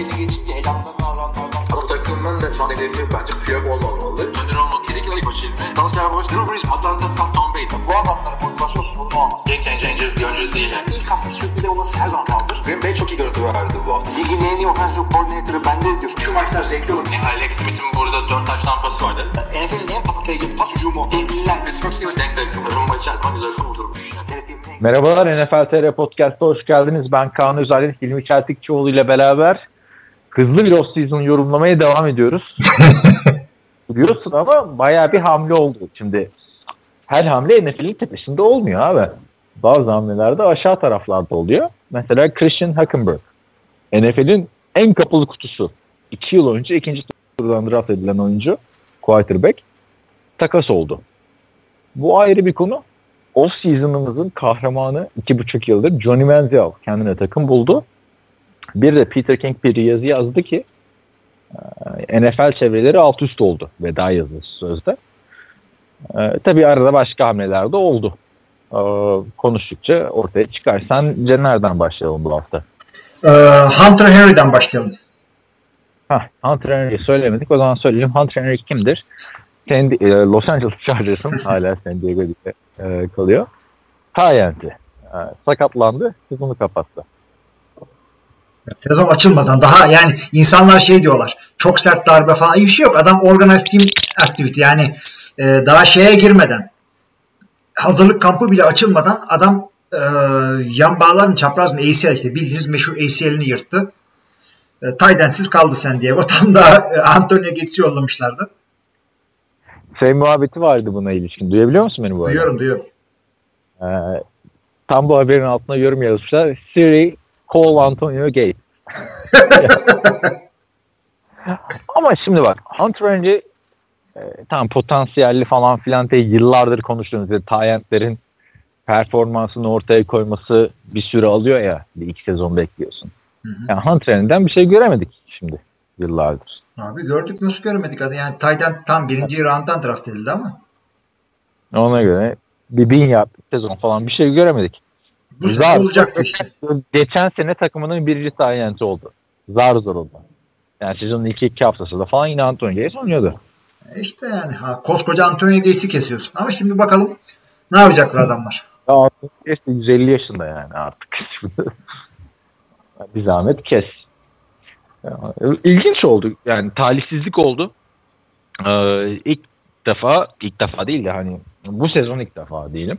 belli geçince elanlarını alanlardan. Ama takımın da şu an hedefi bence Piyok olmamalı. Önder olmak kesinlikle ilk başı ilmi. Dallas Cowboys, Drew Brees, Atlanta, Tom, Tom Brady. Bu adamların motivasyon sorunu olmaz. Game changer bir oyuncu değil. Yani. İlk hafta sürpriz olması her zaman kaldır. Green Bay çok iyi görüntü verdi bu hafta. Ligin en iyi offensive coordinator'ı bende diyor. Şu maçlar zevkli olur. Yani Alex Smith'in burada 4 taş tampası vardı. NFL'in en patlayıcı pas hücumu. Devliler. Pittsburgh Steelers denk denk. Rumba içerisinde güzel kurdurmuş. Yani. Seyrettiğim en Merhabalar NFL TR Podcast'a hoş geldiniz. Ben Kaan Özalet, Hilmi Çeltikçioğlu ile beraber hızlı bir off-season yorumlamaya devam ediyoruz. Biliyorsun ama bayağı bir hamle oldu. Şimdi her hamle NFL'in tepesinde olmuyor abi. Bazı hamleler de aşağı taraflarda oluyor. Mesela Christian Hackenberg. NFL'in en kapalı kutusu. 2 yıl önce ikinci turdan draft edilen oyuncu quarterback takas oldu. Bu ayrı bir konu off season'ımızın kahramanı iki buçuk yıldır Johnny Manziel kendine takım buldu. Bir de Peter King bir yazı yazdı ki e, NFL çevreleri alt üst oldu veda yazısı sözde. E, tabii arada başka hamleler de oldu. E, konuştukça ortaya çıkar. Sence nereden başlayalım bu hafta? Ee, Hunter Henry'den başlayalım. Hah, Hunter Henry'i söylemedik. O zaman söyleyelim. Hunter Henry kimdir? San, e, Los Angeles Chargers'ın hala San Diego'da e, kalıyor. Tyent'i. E, sakatlandı. Sezonu kapattı. Sezon açılmadan daha yani insanlar şey diyorlar. Çok sert darbe falan. İyi bir şey yok. Adam organized team activity yani e, daha şeye girmeden hazırlık kampı bile açılmadan adam e, yan bağların çapraz mı ACL işte bildiğiniz meşhur ACL'ini yırttı. E, Taydensiz kaldı sen diye. O tam da e, Antonio Gates'i yollamışlardı. Şey muhabbeti vardı buna ilişkin. Duyabiliyor musun beni bu arada? Duyuyorum duyuyorum. E, tam bu haberin altına yorum yazmışlar. Siri call Antonio Gates. Ama şimdi bak Hunter Henry e, tam potansiyelli falan filan diye yıllardır konuştuğumuz Tyent'lerin performansını ortaya koyması bir süre alıyor ya. Bir iki sezon bekliyorsun. Hı hı. Yani Hunter Henry'den bir şey göremedik şimdi yıllardır. Abi gördük nasıl göremedik adı. Yani Tayden tam birinci round'dan draft edildi ama Ona göre bir bin yaptık sezon falan bir şey göremedik. Bu Zar- sene olacaktı işte. Geçen sene takımının birinci Tyent'i oldu. Zar zor oldu. Yani sezonun ilk iki haftasında falan yine Antonio Gates oynuyordu. E İşte yani ha, koskoca Antonio Gates'i kesiyorsun. Ama şimdi bakalım ne yapacaklar adamlar. Ya Antonio Gates de 150 yaşında yani artık. bir zahmet kes. Yani İlginç oldu. Yani talihsizlik oldu. Ee, ilk defa, ilk defa değil de hani bu sezon ilk defa diyelim.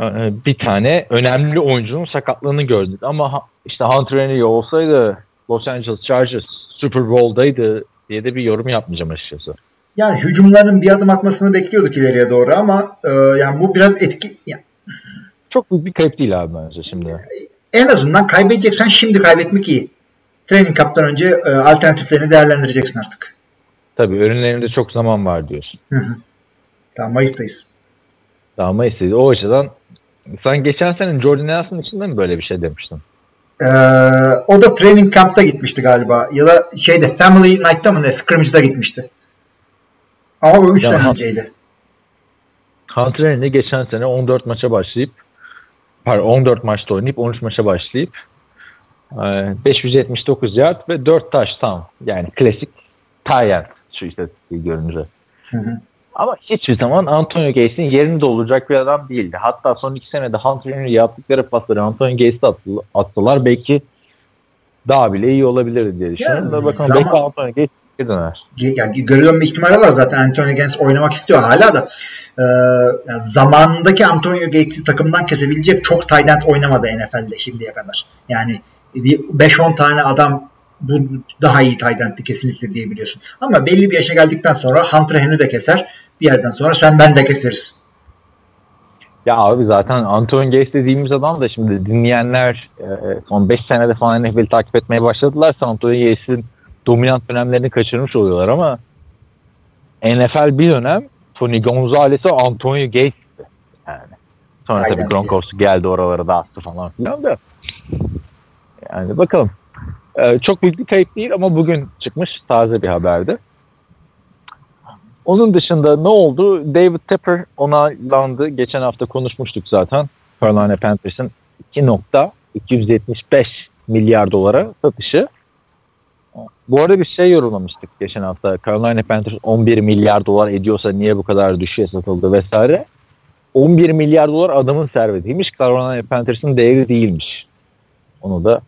Ee, bir tane önemli oyuncunun sakatlığını gördük. Ama işte Hunter Henry olsaydı Los Angeles Chargers Super Bowl'daydı diye de bir yorum yapmayacağım açıkçası. Yani hücumlarının bir adım atmasını bekliyorduk ileriye doğru ama e, yani bu biraz etki yani Çok büyük bir kayıp değil abi bence şimdi. en azından kaybedeceksen şimdi kaybetmek iyi. Training Cup'tan önce e, alternatiflerini değerlendireceksin artık. Tabii önlerinde çok zaman var diyorsun. Hı hı. Tamam Mayıs'tayız. Daha istedi. O açıdan sen geçen sene Jordan Nelson için de mi böyle bir şey demiştin? Ee, o da Training Camp'ta gitmişti galiba. Ya da şeyde Family Night'ta mı ne? Scrimmage'da gitmişti. Ama o 3 Ya, sene önceydi. Hunter Henry geçen sene 14 maça başlayıp pardon 14 maçta oynayıp 13 maça başlayıp e, 579 yard ve 4 touchdown. Yani klasik Tyent şu istatistiği görünce. Hı hı. Ama hiçbir zaman Antonio Gates'in yerinde olacak bir adam değildi. Hatta son iki senede Hunter Henry yaptıkları pasları Antonio Gates'e attılar, attılar. Belki daha bile iyi olabilirdi diye düşünüyorum. Da bakalım belki Antonio Gates geri döner. Yani geri dönme ihtimali var zaten Antonio Gates oynamak istiyor hala da Ee, yani zamanındaki Antonio Gates'i takımdan kesebilecek çok tight end oynamadı NFL'de şimdiye kadar. Yani bir 5-10 tane adam bu daha iyi tight end'ti kesinlikle diyebiliyorsun. Ama belli bir yaşa geldikten sonra Hunter Henry de keser. Bir yerden sonra sen ben de keseriz. Ya abi zaten Antonio Gates dediğimiz adam da şimdi dinleyenler e, son 5 senede falan NFL'i takip etmeye başladılar. Antonio Gates'in dominant dönemlerini kaçırmış oluyorlar ama NFL bir dönem Tony Gonzalez'e Antonio Gates'ti. Yani. Sonra Aynen. tabii Gronkowski geldi oralara dağıttı falan filan da. Yani bakalım. Ee, çok büyük bir kayıp değil ama bugün çıkmış taze bir haberdi. Onun dışında ne oldu? David Tepper onaylandı. Geçen hafta konuşmuştuk zaten. Carolina Panthers'ın 2.275 milyar dolara satışı. Bu arada bir şey yorumlamıştık geçen hafta. Carolina Panthers 11 milyar dolar ediyorsa niye bu kadar düşüğe satıldı vesaire. 11 milyar dolar adamın servetiymiş. Carolina Panthers'ın değeri değilmiş. Onu da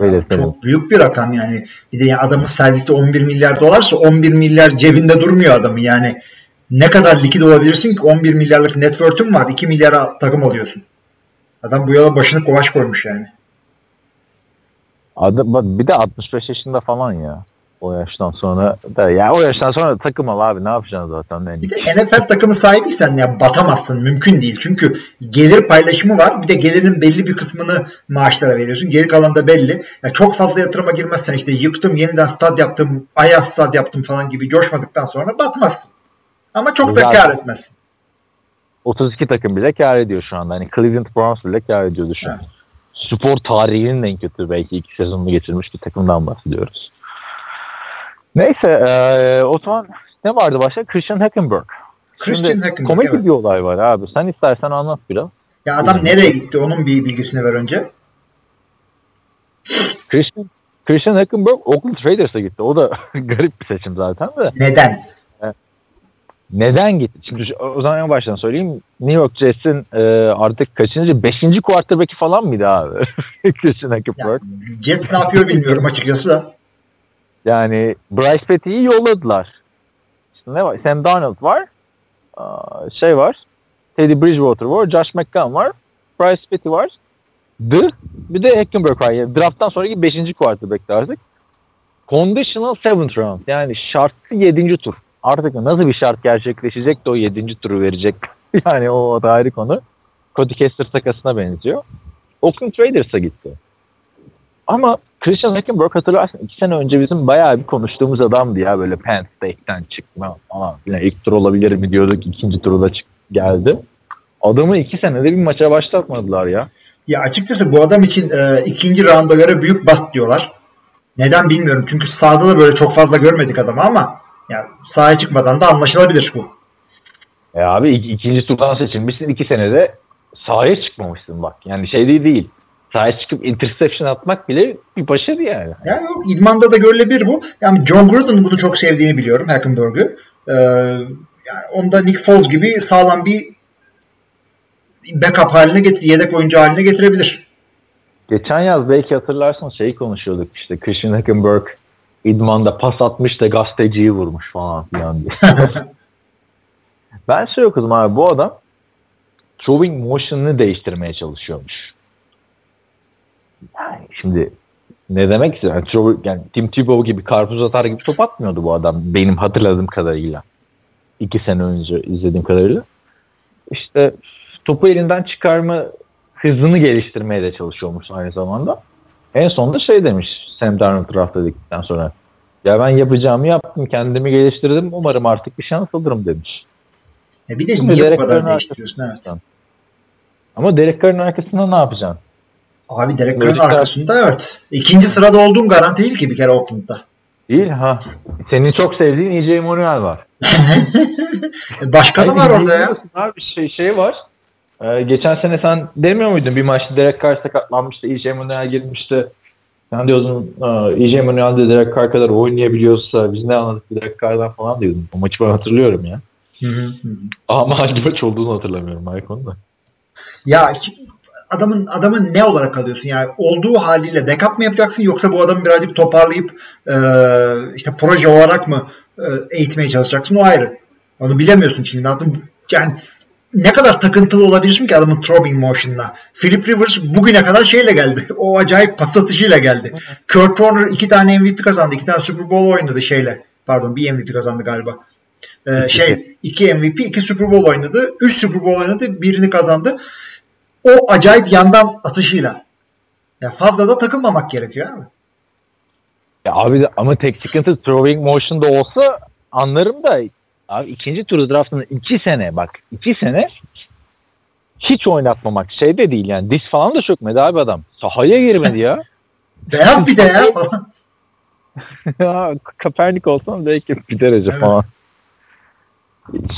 belirtelim. Çok büyük bir rakam yani. Bir de yani adamın servisi 11 milyar dolarsa 11 milyar cebinde durmuyor adamı yani. Ne kadar likit olabilirsin ki 11 milyarlık net worth'ün var 2 milyara takım alıyorsun. Adam bu yola başını kovaç koymuş yani. Adam, bir de 65 yaşında falan ya. O yaştan sonra da ya o yaştan sonra takım al abi ne yapacaksın zaten yani. Bir de NFL takımı sahibiysen ya batamazsın mümkün değil. Çünkü gelir paylaşımı var. Bir de gelirin belli bir kısmını maaşlara veriyorsun. Geri kalan da belli. Ya çok fazla yatırıma girmezsen işte yıktım yeniden stad yaptım, ayaz stad yaptım falan gibi coşmadıktan sonra batmazsın. Ama çok da kar etmezsin. 32 takım bile kar ediyor şu anda. Hani Cleveland Browns bile kar ediyor düşün. Evet. Spor tarihinin en kötü belki iki sezonunu geçirmiş bir takımdan bahsediyoruz. Neyse eee, o zaman ne vardı başka? Christian Hackenberg. Christian Şimdi Hackenberg, komik evet. bir olay var abi. Sen istersen anlat biraz. Ya adam nereye gitti onun bir bilgisini ver önce. Christian, Christian Hackenberg Oakland Raiders'a gitti. O da garip bir seçim zaten de. Neden? Neden gitti? Şimdi o zaman en baştan söyleyeyim. New York Jets'in e, artık kaçıncı? Beşinci quarterback'i falan mıydı abi? Christian Hackenberg. Jets ne yapıyor bilmiyorum açıkçası da. Yani Bryce Petty'yi yolladılar. İşte ne var? Sam Darnold var. Şey var. Teddy Bridgewater var. Josh McCown var. Bryce Petty var. The, bir de Hackenberg var. Yani drafttan sonraki 5. quarterback'ti artık. Conditional 7th round. Yani şartlı 7. tur. Artık nasıl bir şart gerçekleşecek de o 7. turu verecek. yani o, o da ayrı konu. Cody Kessler takasına benziyor. Oakland Raiders'a gitti. Ama Christian Hackenberg hatırlarsın iki sene önce bizim bayağı bir konuştuğumuz adamdı ya böyle Penn State'den çıkma falan filan. İlk tur olabilir mi diyorduk ikinci turu da çık geldi. Adamı iki senede bir maça başlatmadılar ya. Ya açıkçası bu adam için e, ikinci rounda göre büyük bast diyorlar. Neden bilmiyorum. Çünkü sahada da böyle çok fazla görmedik adamı ama ya sahaya çıkmadan da anlaşılabilir bu. E abi ik- ikinci turdan seçilmişsin iki senede sahaya çıkmamışsın bak. Yani şey değil değil. Sahaya çıkıp interception atmak bile bir başarı yani. Ya yok idmanda da görülebilir bu. Yani John Gruden bunu çok sevdiğini biliyorum Hackenberg'ü. Ee, yani onda Nick Foles gibi sağlam bir backup haline getir, yedek oyuncu haline getirebilir. Geçen yaz belki hatırlarsan şeyi konuşuyorduk işte Christian Hackenberg idmanda pas atmış da gazeteciyi vurmuş falan filan diye. ben şey okudum abi bu adam throwing motion'ını değiştirmeye çalışıyormuş. Yani şimdi ne demek istiyor? Yani, throw- yani Tim Tebow gibi karpuz atar gibi top atmıyordu bu adam benim hatırladığım kadarıyla. İki sene önce izlediğim kadarıyla. İşte topu elinden çıkarma hızını geliştirmeye de çalışıyormuş aynı zamanda. En sonunda şey demiş Sam Darnold draft edildikten sonra. Ya ben yapacağımı yaptım, kendimi geliştirdim. Umarım artık bir şans alırım demiş. Ya bir de Şimdi niye bu kadar değiştiriyorsun? Evet. Ama Derek Carr'ın arkasında ne yapacaksın? Abi Derek Carr'ın Böyle- arkasında evet. İkinci sırada olduğun garanti değil ki bir kere Oakland'da. Değil ha. Senin çok sevdiğin EJ Manuel var. E, Başka da var Hayır, orada ya. Abi bir şey, şey var. Ee, geçen sene sen demiyor muydun bir maçta Derek Carr sakatlanmıştı, EJ Manuel girmişti. Sen diyordun "Aa, EJ Manuel de Derek Carr kadar oynayabiliyorsa biz ne anladık Derek Carr'dan falan diyordun. O maçı ben hatırlıyorum ya. Hı hı hı. Ama hangi maç olduğunu hatırlamıyorum ayrı konuda. Ya adamın adamın ne olarak alıyorsun? Yani olduğu haliyle backup mı yapacaksın yoksa bu adamı birazcık toparlayıp e, işte proje olarak mı e, eğitmeye çalışacaksın? O ayrı. Onu bilemiyorsun şimdi. Yani ne kadar takıntılı olabilirsin ki adamın throwing motion'ına. Philip Rivers bugüne kadar şeyle geldi. O acayip pas atışıyla geldi. Kurt Warner iki tane MVP kazandı. iki tane Super Bowl oynadı şeyle. Pardon bir MVP kazandı galiba. Ee, şey iki MVP, iki Super Bowl oynadı. Üç Super Bowl oynadı. Birini kazandı. O acayip yandan atışıyla. Ya fazla da takılmamak gerekiyor abi. Ya abi de- ama tek sıkıntı throwing motion'da olsa anlarım da abi ikinci turu draftında iki sene bak iki sene hiç oynatmamak şey de değil yani diz falan da çökmedi abi adam. Sahaya girmedi ya. Beyaz bir de ya falan. ya Kaepernick olsam belki bir derece Evet. falan.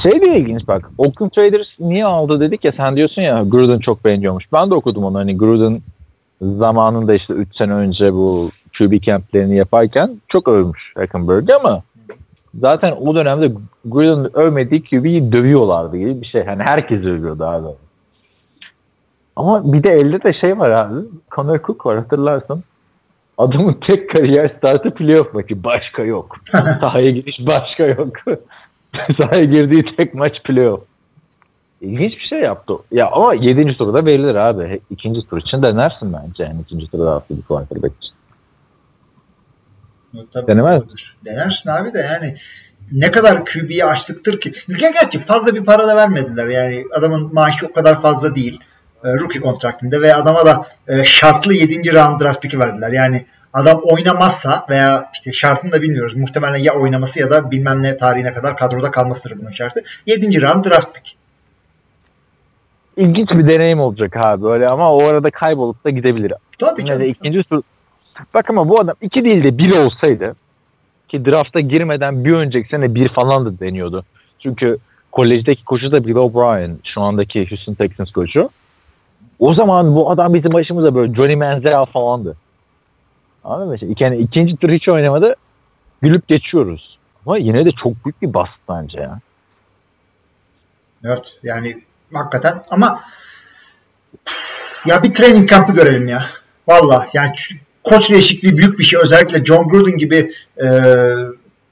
Şey de ilginç bak. Oakland Raiders niye aldı dedik ya sen diyorsun ya Gruden çok beğeniyormuş. Ben de okudum onu hani Gruden zamanında işte 3 sene önce bu QB camplerini yaparken çok övmüş Hackenberg'i ama zaten o dönemde Gruden'ın övmediği QB'yi dövüyorlardı gibi bir şey. Hani herkes övüyordu abi. Ama bir de elde de şey var abi. Connor Cook var hatırlarsın. Adamın tek kariyer startı playoff maçı. Başka yok. Sahaya giriş başka yok. Sahaya girdiği tek maç playoff. İlginç bir şey yaptı. Ya ama 7. turda verilir abi. İkinci tur için denersin bence yani ikinci turda atlı bir quarterback için. Tabii Denemez. Denersin abi de yani ne kadar QB'ye açlıktır ki. Ülke gerçi fazla bir para da vermediler. Yani adamın maaşı o kadar fazla değil. E, rookie kontraktinde ve adama da e, şartlı 7. round draft pick'i verdiler. Yani adam oynamazsa veya işte şartını da bilmiyoruz. Muhtemelen ya oynaması ya da bilmem ne tarihine kadar kadroda kalmasıdır bunun şartı. 7. round draft pick. İlginç bir deneyim olacak abi böyle ama o arada kaybolup da gidebilir. Tabii canım. ikinci tur Bak ama bu adam iki değil de bir olsaydı ki drafta girmeden bir önceki sene bir falan da deniyordu. Çünkü kolejdeki koçu da Bill O'Brien şu andaki Houston Texans koçu. O zaman bu adam bizim başımıza böyle Johnny Manziel falandı. Anladın mı? İşte Yani ikinci tur hiç oynamadı. Gülüp geçiyoruz. Ama yine de çok büyük bir bast bence ya. Evet yani hakikaten ama ya bir training kampı görelim ya. Valla yani koç değişikliği büyük bir şey. Özellikle John Gruden gibi e,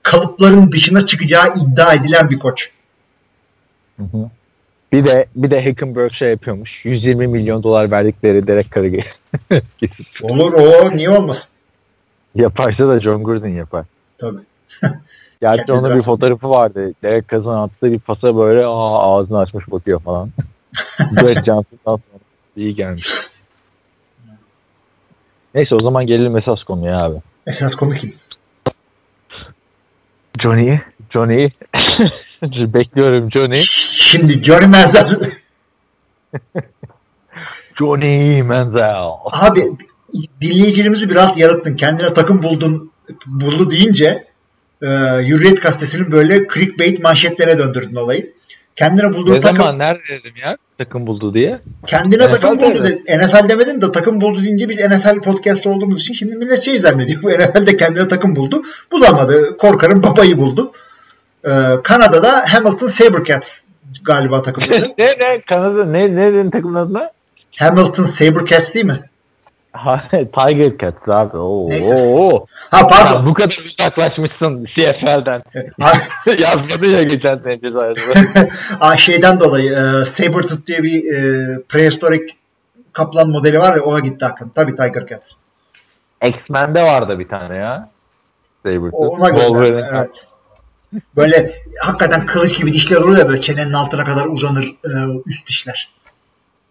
kalıpların dışına çıkacağı iddia edilen bir koç. Hı hı. Bir de bir de Hackenberg şey yapıyormuş. 120 milyon dolar verdikleri Derek Carr'ı Olur o niye olmasın? Yaparsa da John Gruden yapar. Tabii. Gerçi onun bir fotoğrafı vardı. Derek Carr'ın attığı bir pasa böyle aa, ağzını açmış bakıyor falan. Brett Johnson'dan sonra iyi gelmiş. Neyse o zaman gelelim esas konuya abi. Esas konu kim? Johnny, Johnny. Bekliyorum Johnny. Şimdi görmezler. Johnny Manziel. Abi dinleyicilerimizi biraz yarattın. Kendine takım buldun buldu deyince e, Hürriyet gazetesinin böyle clickbait manşetlere döndürdün olayı. Kendine bulduğu Ne takım zaman nerede dedim ya takım buldu diye. kendine NFL takım buldu. de- NFL demedin de takım buldu deyince biz NFL podcast olduğumuz için şimdi millet şey zannediyor. Bu NFL'de kendine takım buldu. Bulamadı. Korkarım babayı buldu. E, Kanada'da Hamilton Sabercats galiba takımıydı. ne ne Kanada ne ne dedin takımın adına? Hamilton Sabercats değil mi? Ha, Tiger Cats abi. Oo, Neyse. oo. Ha pardon. Ya bu kadar uzaklaşmışsın CFL'den. Ha, Yazmadın ya geçen sene cezayirde. Aa, şeyden dolayı e, Sabertooth diye bir e, prehistorik kaplan modeli var ya ona gitti aklım. Tabii Tiger Cats. X-Men'de vardı bir tane ya. Sabretooth. O- Ona göre. Evet. Böyle hakikaten kılıç gibi dişler olur ya böyle çenenin altına kadar uzanır e, üst dişler.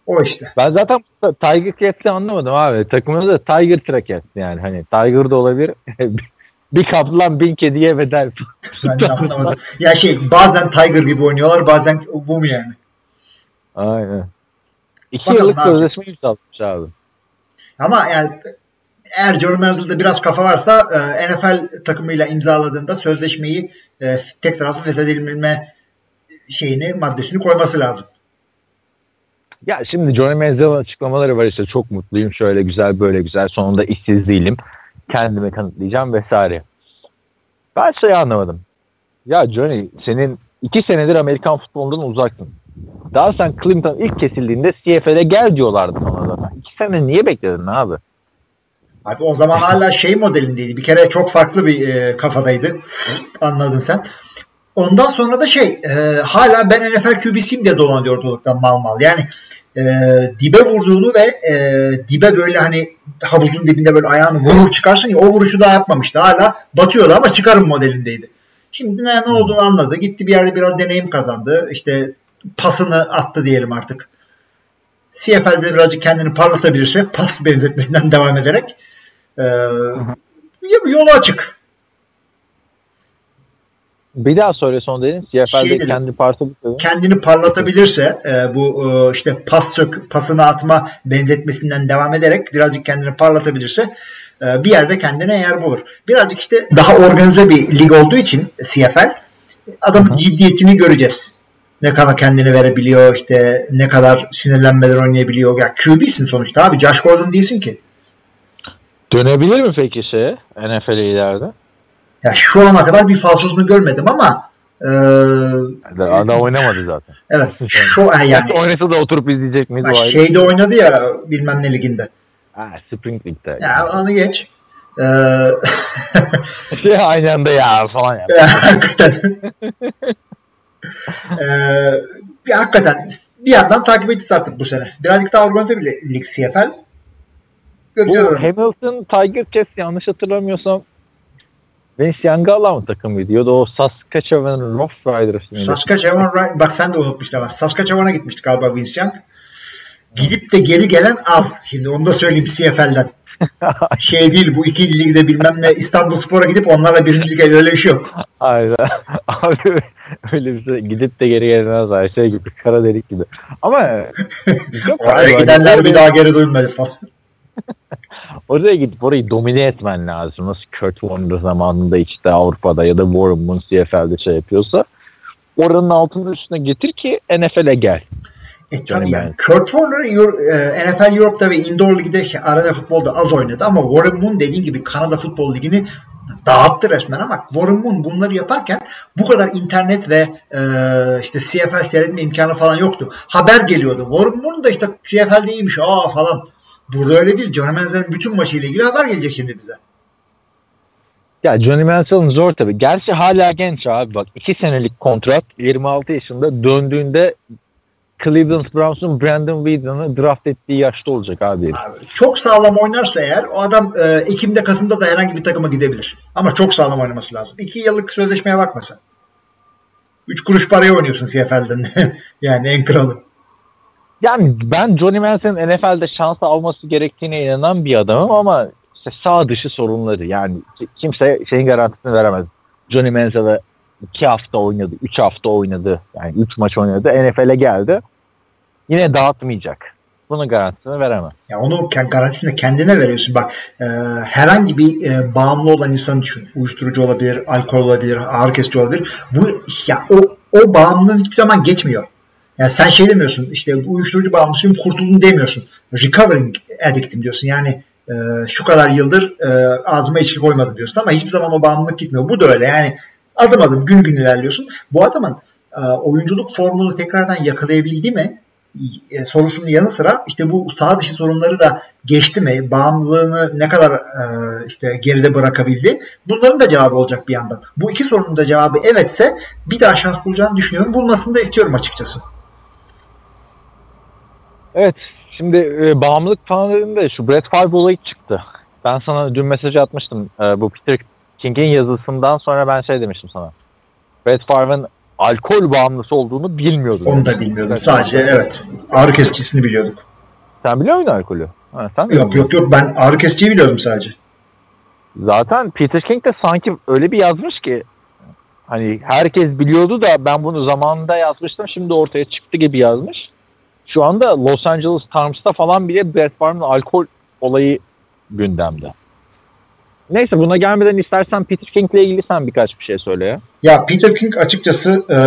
O işte. Ben zaten Tiger Cats'i anlamadım abi. Takımında da Tiger Track Cats yani. Hani Tiger da olabilir. bir kaplan bin kediye bedel. Ben de anlamadım. Ya şey bazen Tiger gibi oynuyorlar bazen bu mu yani? Aynen. İki Bakalım yıllık sözleşme imzalamış abi. Ama yani eğer Joe Manziel'de biraz kafa varsa e, NFL takımıyla imzaladığında sözleşmeyi e, tek taraflı feshedilme şeyini maddesini koyması lazım. Ya şimdi Johnny Manziel'in açıklamaları var işte çok mutluyum şöyle güzel böyle güzel sonunda işsiz değilim. Kendimi kanıtlayacağım vesaire. Ben şeyi anlamadım. Ya Johnny senin iki senedir Amerikan futbolundan uzaktın. Daha sen Clinton ilk kesildiğinde CFL'e gel diyorlardı sana zaten. İki sene niye bekledin abi? Abi o zaman hala şey modelindeydi. Bir kere çok farklı bir e, kafadaydı. Anladın sen. Ondan sonra da şey e, hala ben NFL QB'siyim diye dolanıyor ortalıktan mal mal. Yani e, dibe vurduğunu ve e, dibe böyle hani havuzun dibinde böyle ayağını vurur çıkarsın ya o vuruşu daha yapmamıştı. Hala batıyordu ama çıkarım modelindeydi. Şimdi ne, ne olduğunu anladı. Gitti bir yerde biraz deneyim kazandı. İşte pasını attı diyelim artık. CFL'de birazcık kendini parlatabilirse pas benzetmesinden devam ederek e, yolu açık. Bir daha söyle son dedin. CFL'de Şey kendi parça bir kendini parlatabilirse e, bu e, işte pas sök, pasını atma benzetmesinden devam ederek birazcık kendini parlatabilirse e, bir yerde kendine yer bulur. Birazcık işte daha organize bir lig olduğu için CFL adamın ciddiyetini göreceğiz. Ne kadar kendini verebiliyor işte ne kadar sinirlenmeden oynayabiliyor. Ya QB'sin sonuçta abi. Josh Gordon değilsin ki. Dönebilir mi peki şeye NFL'e ileride? Ya şu ana kadar bir falsosunu görmedim ama e, Adam oynamadı zaten. evet şu yani Oynasa da oturup izleyecek miyiz? Ayrı. şeyde oynadı ya bilmem ne liginde. Ha, Spring League'de. Ya onu geç. Ee, Şey aynı anda ya falan ya. hakikaten. ee, bir, hakikaten bir yandan takip edeceğiz artık bu sene. Birazcık daha organize bir lig CFL. Göreceğiz. Bu. Hamilton Tiger Cats yanlış hatırlamıyorsam Vince Young'ı alan takımıydı. Ya da o Saskatchewan Rough Riders mıydı? Saskatchewan Ri- bak sen de unutmuştun ama Saskatchewan'a gitmişti galiba Vince Young. Gidip de geri gelen az. Şimdi onu da söyleyeyim CFL'den. şey değil bu iki ligde bilmem ne İstanbul Spor'a gidip onlarla birinci lige öyle bir şey yok. Aynen. Abi öyle bir şey gidip de geri gelmez var. Şey gibi kara delik gibi. Ama Oraya gidenler bir daha geri dönmedi falan. Oraya gidip orayı domine etmen lazım. Nasıl Kurt Warner zamanında işte Avrupa'da ya da Warren Moon CFL'de şey yapıyorsa oranın altının üstüne getir ki NFL'e gel. E tabii Yani yani. Kurt Warner e, NFL Europe'da ve Indoor Lig'de arena futbolda az oynadı ama Warren Moon dediğin gibi Kanada Futbol Ligi'ni dağıttı resmen ama Warren Moon bunları yaparken bu kadar internet ve e, işte CFL seyretme imkanı falan yoktu. Haber geliyordu. Warren Moon da işte CFL'de iyiymiş aa falan. Burada öyle değil. Johnny Manziel'in bütün maçıyla ilgili haber gelecek şimdi bize. Ya Johnny Manziel'in zor tabii. Gerçi hala genç abi bak. 2 senelik kontrat 26 yaşında döndüğünde Cleveland Browns'un Brandon Whedon'ı draft ettiği yaşta olacak abi. Abi, çok sağlam oynarsa eğer o adam e, Ekim'de Kasım'da da herhangi bir takıma gidebilir. Ama çok sağlam oynaması lazım. 2 yıllık sözleşmeye bakma sen. 3 kuruş paraya oynuyorsun CFL'den. yani en kralı. Yani ben Johnny Manziel'in NFL'de şans alması gerektiğine inanan bir adamım ama işte sağ dışı sorunları yani kimse şeyin garantisini veremez. Johnny Manziel'e 2 hafta oynadı, 3 hafta oynadı. Yani 3 maç oynadı. NFL'e geldi. Yine dağıtmayacak. Bunun garantisini veremem. Ya onu garantisini kendine veriyorsun. Bak e, herhangi bir e, bağımlı olan insan düşün. Uyuşturucu olabilir, alkol olabilir, ağrı kesici olabilir. Bu ya o o bağımlılığın hiçbir zaman geçmiyor. Yani sen şey demiyorsun işte uyuşturucu bağımlısıyım kurtuldum demiyorsun. Recovering addict'im diyorsun. Yani e, şu kadar yıldır e, ağzıma içki koymadım diyorsun ama hiçbir zaman o bağımlılık gitmiyor. Bu da öyle yani adım adım gün gün ilerliyorsun. Bu adamın e, oyunculuk formunu tekrardan yakalayabildi mi? e, sorusunun yanı sıra işte bu sağ dışı sorunları da geçti mi? Bağımlılığını ne kadar e, işte geride bırakabildi? Bunların da cevabı olacak bir yandan. Bu iki sorunun da cevabı evetse bir daha şans bulacağını düşünüyorum. Bulmasını da istiyorum açıkçası. Evet. Şimdi e, bağımlılık fanlarında şu Brett Favre olayı çıktı. Ben sana dün mesaj atmıştım. E, bu Peter King'in yazısından sonra ben şey demiştim sana. Brett Favre'ın alkol bağımlısı olduğunu bilmiyordum. Onu da bilmiyordum. Sadece evet ağrı kesicisini biliyorduk. Sen biliyor muydun alkolü? Ha, sen Yok yok yok ben ağrı kesiciyi biliyordum sadece. Zaten Peter King de sanki öyle bir yazmış ki hani herkes biliyordu da ben bunu zamanında yazmıştım şimdi ortaya çıktı gibi yazmış. Şu anda Los Angeles Times'ta falan bile Brett Favre'ın alkol olayı gündemde. Neyse buna gelmeden istersen Peter King'le ilgili sen birkaç bir şey söyle ya. Ya Peter King açıkçası e,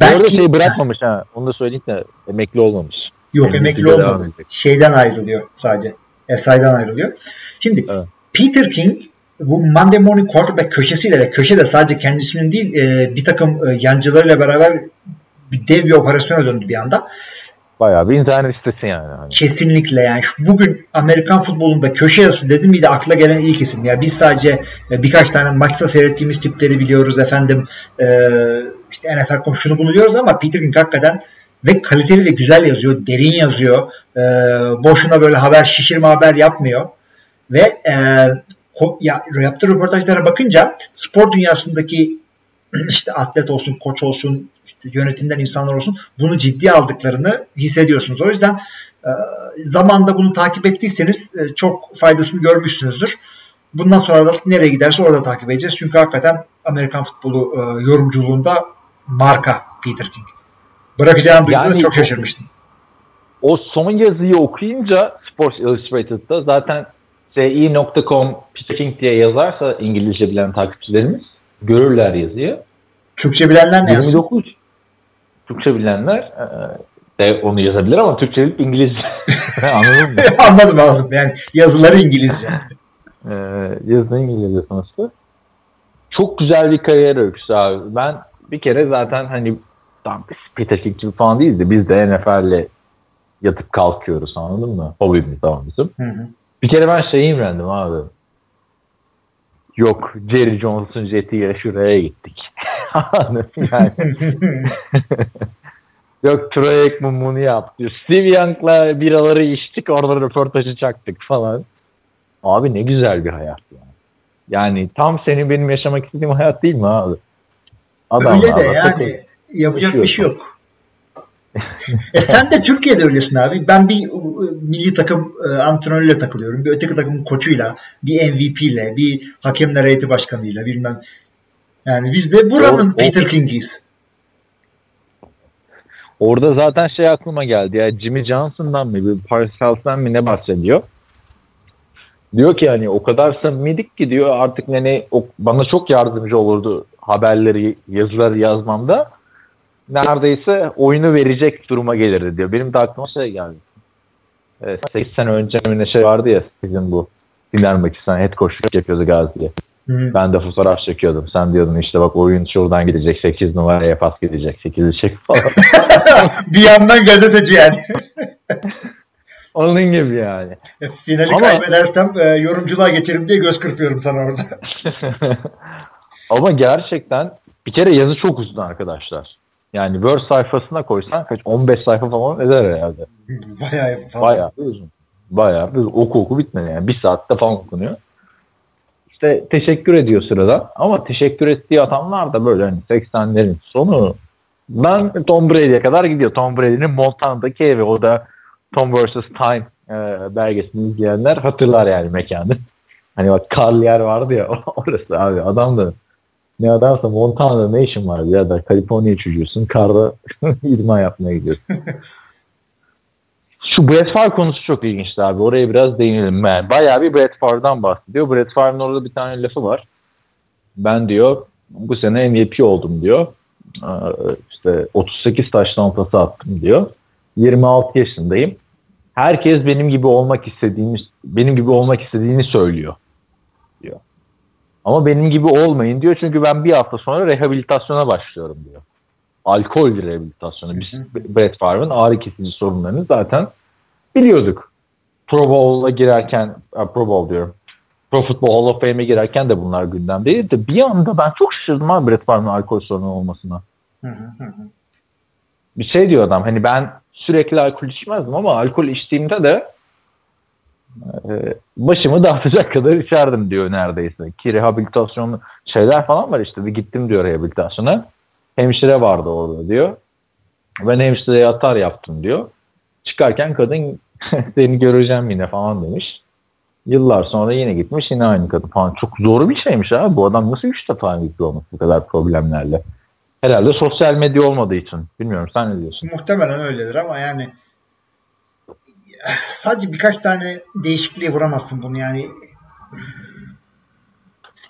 belki şeyi bırakmamış ha. Onu da söyleyeyim de emekli olmamış. Yok Emekli emekli olmadı. Şeyden ayrılıyor sadece. SI'den ayrılıyor. Şimdi Evet. Peter King bu Monday Morning Quarterback köşesiyle ve köşe de sadece kendisinin değil e, bir takım e, yancılarıyla beraber bir dev bir operasyona döndü bir anda. Bayağı bir internet sitesi yani. Hani. Kesinlikle yani şu- bugün Amerikan futbolunda köşe yazısı dedim miydi akla gelen ilk isim. Ya biz sadece e, birkaç tane maçta seyrettiğimiz tipleri biliyoruz efendim. E, işte NFL kom şunu bunu diyoruz ama Peter King hakikaten ve kaliteli ve güzel yazıyor, derin yazıyor. E, boşuna böyle haber şişirme haber yapmıyor. Ve e, ya, yaptığı röportajlara bakınca spor dünyasındaki işte atlet olsun, koç olsun, işte yönetimden insanlar olsun bunu ciddiye aldıklarını hissediyorsunuz. O yüzden e, zamanda bunu takip ettiyseniz e, çok faydasını görmüşsünüzdür. Bundan sonra da nereye giderse orada takip edeceğiz. Çünkü hakikaten Amerikan futbolu e, yorumculuğunda marka Peter King. Bırakacağını duyduğumda Yani- çok şaşırmıştım. o son yazıyı okuyunca Sports Illustrated'da zaten ci.com Peter King diye yazarsa İngilizce bilen takipçilerimiz görürler yazıyı. Türkçe bilenler ne yazsın? 29 Türkçe bilenler e, de onu yazabilir ama Türkçe değil İngilizce. Anladın mı? anladım anladım. Yani yazıları İngilizce. Ee, yazın İngilizce sonuçta. Çok güzel bir kariyer öyküsü abi. Ben bir kere zaten hani tam Peter King gibi falan değiliz de biz de NFL'le yatıp kalkıyoruz anladın mı? Hobimiz tamam bizim. Hı hı. Bir kere ben şeyi imrendim abi. Yok Jerry Jones'un jetiyle şuraya gittik. Yani, yok Troy Aikman bunu yaptı. Steve Young'la biraları içtik orada röportajı çaktık falan. Abi ne güzel bir hayat yani. Yani tam senin benim yaşamak istediğim hayat değil mi abi? Öyle de yani yapacak bir şey yok. e sen de Türkiye'de öylesin abi. Ben bir e, milli takım e, antrenörüyle takılıyorum. Bir öteki takımın koçuyla, bir MVP ile, bir hakemler heyeti başkanıyla bilmem. Yani biz de buranın O- o- Peter King'iyiz. Orada zaten şey aklıma geldi ya Jimmy Johnson'dan mı bir Parcels'den mi ne bahsediyor? Diyor ki hani o kadar samimiydik ki diyor artık hani o, bana çok yardımcı olurdu haberleri yazıları yazmamda. Neredeyse oyunu verecek duruma gelirdi diyor. Benim de aklıma şey geldi. Evet, 8 sene önce ne şey vardı ya sizin bu Dinar Makistan head coachluk yapıyordu Gazi'ye. Hı. Ben de fotoğraf çekiyordum. Sen diyordun işte bak oyun şuradan gidecek 8 numaraya pas gidecek 8'i çek falan. bir yandan gazeteci yani. Onun gibi yani. E, Finali Ama- kaybedersem e, yorumculuğa geçerim diye göz kırpıyorum sana orada. Ama gerçekten bir kere yazı çok uzun arkadaşlar. Yani Word sayfasına koysan kaç 15 sayfa falan eder herhalde. Bayağı fazla. Bayağı uzun. Bayağı bir. Oku oku bitmedi yani. Bir saatte falan okunuyor. İşte teşekkür ediyor sırada. Ama teşekkür ettiği adamlar da böyle hani 80'lerin sonu. Ben Tom Brady'ye kadar gidiyor. Tom Brady'nin Montana'daki evi. O da Tom vs. Time e, belgesini izleyenler hatırlar yani mekanı. Hani bak karlı yer vardı ya orası abi. Adam da ne adamsa Montana'da ne işin var da Kaliforniya çocuğusun. Karda idman yapmaya gidiyorsun. Şu Brett Favre konusu çok ilginçti abi. Oraya biraz değinelim. Yani bayağı bir Brett Favre'dan bahsediyor. Brett Favre'ın orada bir tane lafı var. Ben diyor bu sene MVP oldum diyor. Ee, İşte 38 taş pası attım diyor. 26 yaşındayım. Herkes benim gibi olmak istediğini benim gibi olmak istediğini söylüyor diyor. Ama benim gibi olmayın diyor çünkü ben bir hafta sonra rehabilitasyona başlıyorum diyor. Alkol rehabilitasyonu. Biz Brett Favre'ın ağrı kesici sorunlarını zaten biliyorduk. Pro Bowl'a girerken, Pro Bowl diyorum. Pro Football Hall of Fame'e girerken de bunlar gündemdeydi. de Bir anda ben çok şaşırdım abi Brett Favre'ın alkol sorunu olmasına. Hı hı hı hı. Bir şey diyor adam hani ben sürekli alkol içmezdim ama alkol içtiğimde de e, başımı dağıtacak kadar içerdim diyor neredeyse. Ki rehabilitasyon şeyler falan var işte. Bir gittim diyor rehabilitasyona. Hemşire vardı orada diyor. Ben hemşireye atar yaptım diyor. Çıkarken kadın seni göreceğim yine falan demiş. Yıllar sonra yine gitmiş yine aynı kadın falan. Çok zor bir şeymiş abi. Bu adam nasıl üç defa emekli olmuş bu kadar problemlerle. Herhalde sosyal medya olmadığı için. Bilmiyorum sen ne diyorsun? Muhtemelen öyledir ama yani sadece birkaç tane değişikliğe vuramazsın bunu yani.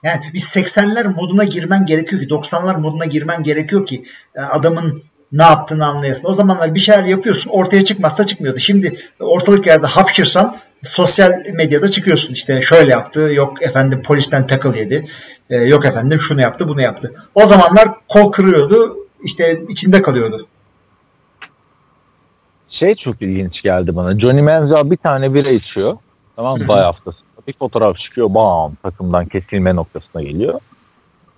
Yani bir 80'ler moduna girmen gerekiyor ki 90'lar moduna girmen gerekiyor ki e, adamın ne yaptığını anlayasın. O zamanlar bir şeyler yapıyorsun ortaya çıkmazsa çıkmıyordu. Şimdi ortalık yerde hapşırsan sosyal medyada çıkıyorsun. İşte şöyle yaptı yok efendim polisten takıl yedi. E, yok efendim şunu yaptı bunu yaptı. O zamanlar kol kırıyordu işte içinde kalıyordu. Şey çok ilginç geldi bana. Johnny Manziel bir tane bira içiyor. Tamam mı? Bay haftasında. Bir fotoğraf çıkıyor. Bam takımdan kesilme noktasına geliyor.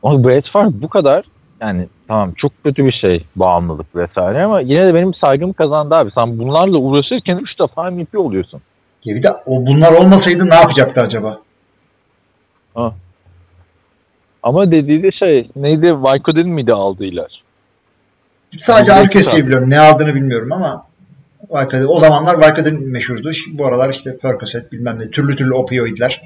Ama Brett Favre bu kadar yani tamam çok kötü bir şey bağımlılık vesaire ama yine de benim saygımı kazandı abi. Sen bunlarla uğraşırken 3 defa MVP oluyorsun. Ya bir de o bunlar olmasaydı ne yapacaktı acaba? Ama dediği de şey neydi Vicodin miydi aldığı ilaç? Sadece kesici sağ- biliyorum. Ne aldığını bilmiyorum ama Vicodin, o zamanlar Vicodin meşhurdu. Şimdi Bu aralar işte Percocet bilmem ne türlü türlü opioidler.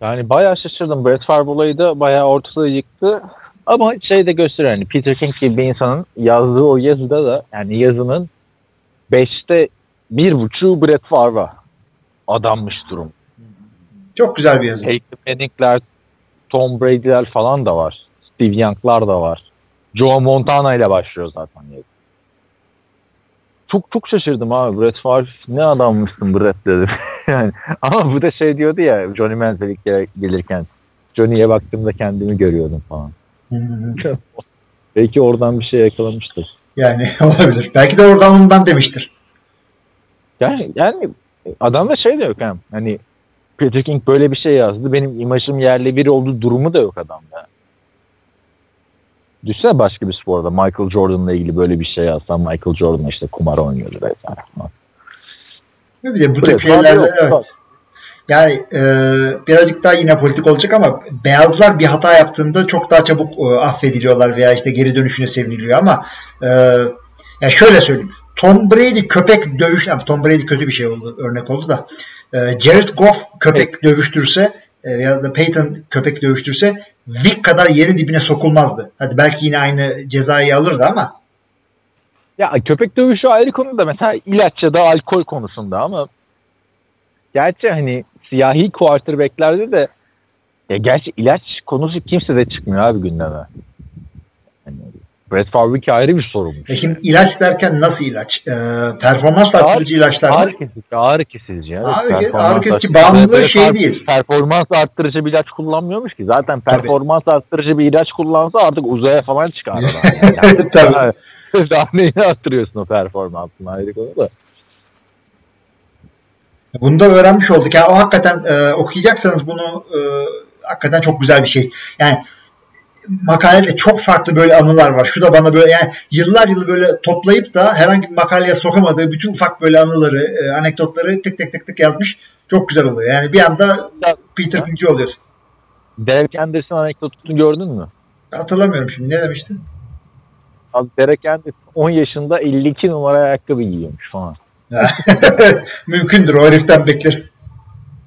Yani bayağı şaşırdım. Brett Favre olayı da bayağı ortalığı yıktı. Ama şey de gösteriyor hani Peter King gibi bir insanın yazdığı o yazıda da yani yazının 5'te bir buçuğu Brett Favre'a adanmış durum. Çok güzel bir yazı. Peyton Manning'ler, Tom Brady'ler falan da var. Steve Young'lar da var. Joe Montana ile başlıyor zaten yazı. çok çok şaşırdım abi. Brett Favre ne adammışsın Brett dedim. yani ama bu da şey diyordu ya Johnny Manziel gelirken Johnny'ye baktığımda kendimi görüyordum falan. Belki oradan bir şey yakalamıştır. Yani olabilir. Belki de oradan ondan demiştir. Yani yani adamda şey de yok hem. Hani Peter King böyle bir şey yazdı. Benim imajım yerli biri olduğu durumu da yok adamda. Düşünsene başka bir sporda Michael Jordan'la ilgili böyle bir şey yazsan Michael Jordan işte kumar oynuyordu vesaire. Bir de bu Evet, tip şeylerde evet. Yani e, birazcık daha yine politik olacak ama beyazlar bir hata yaptığında çok daha çabuk e, affediliyorlar veya işte geri dönüşüne seviniliyor ama e, ya şöyle söyleyeyim. Tom Brady köpek dövüş, yani Tom Brady kötü bir şey oldu, örnek oldu da. E, Jared Goff köpek dövüştürse e, ya da Peyton köpek dövüştürse Vic kadar yerin dibine sokulmazdı. Hadi belki yine aynı cezayı alırdı ama Ya köpek dövüşü ayrı konu da mesela ilaç ya da alkol konusunda ama gerçi hani siyahi quarterbacklerde de ya gerçi ilaç konusu kimse de çıkmıyor abi gündeme. Hani Brett Favre'ınki ayrı bir sorunmuş. e şimdi ilaç derken nasıl ilaç? E, performans arttırıcı ilaçlar mı? Ağrı kesici, ağrı kesici. Evet, Ağrı kes- ağrı kesici bağımlılığı şey değil. Performans arttırıcı bir ilaç kullanmıyormuş ki. Zaten Tabii. performans arttırıcı bir ilaç kullansa artık uzaya falan çıkar adam. Yani. Tabii. Daha neyini arttırıyorsun o performansını ayrı konu da. Bunu da öğrenmiş olduk. Yani o hakikaten e, okuyacaksanız bunu e, hakikaten çok güzel bir şey. Yani makalede çok farklı böyle anılar var. Şu da bana böyle yani yıllar yılı böyle toplayıp da herhangi bir makaleye sokamadığı bütün ufak böyle anıları, e, anekdotları tık tık tık tık yazmış. Çok güzel oluyor. Yani bir anda Peter Pink'ci oluyorsun. Derek Anderson anekdotunu gördün mü? Hatırlamıyorum şimdi. Ne demiştin? Abi Derek Anderson 10 yaşında 52 numara ayakkabı giyiyormuş falan. Mümkündür. O heriften beklerim.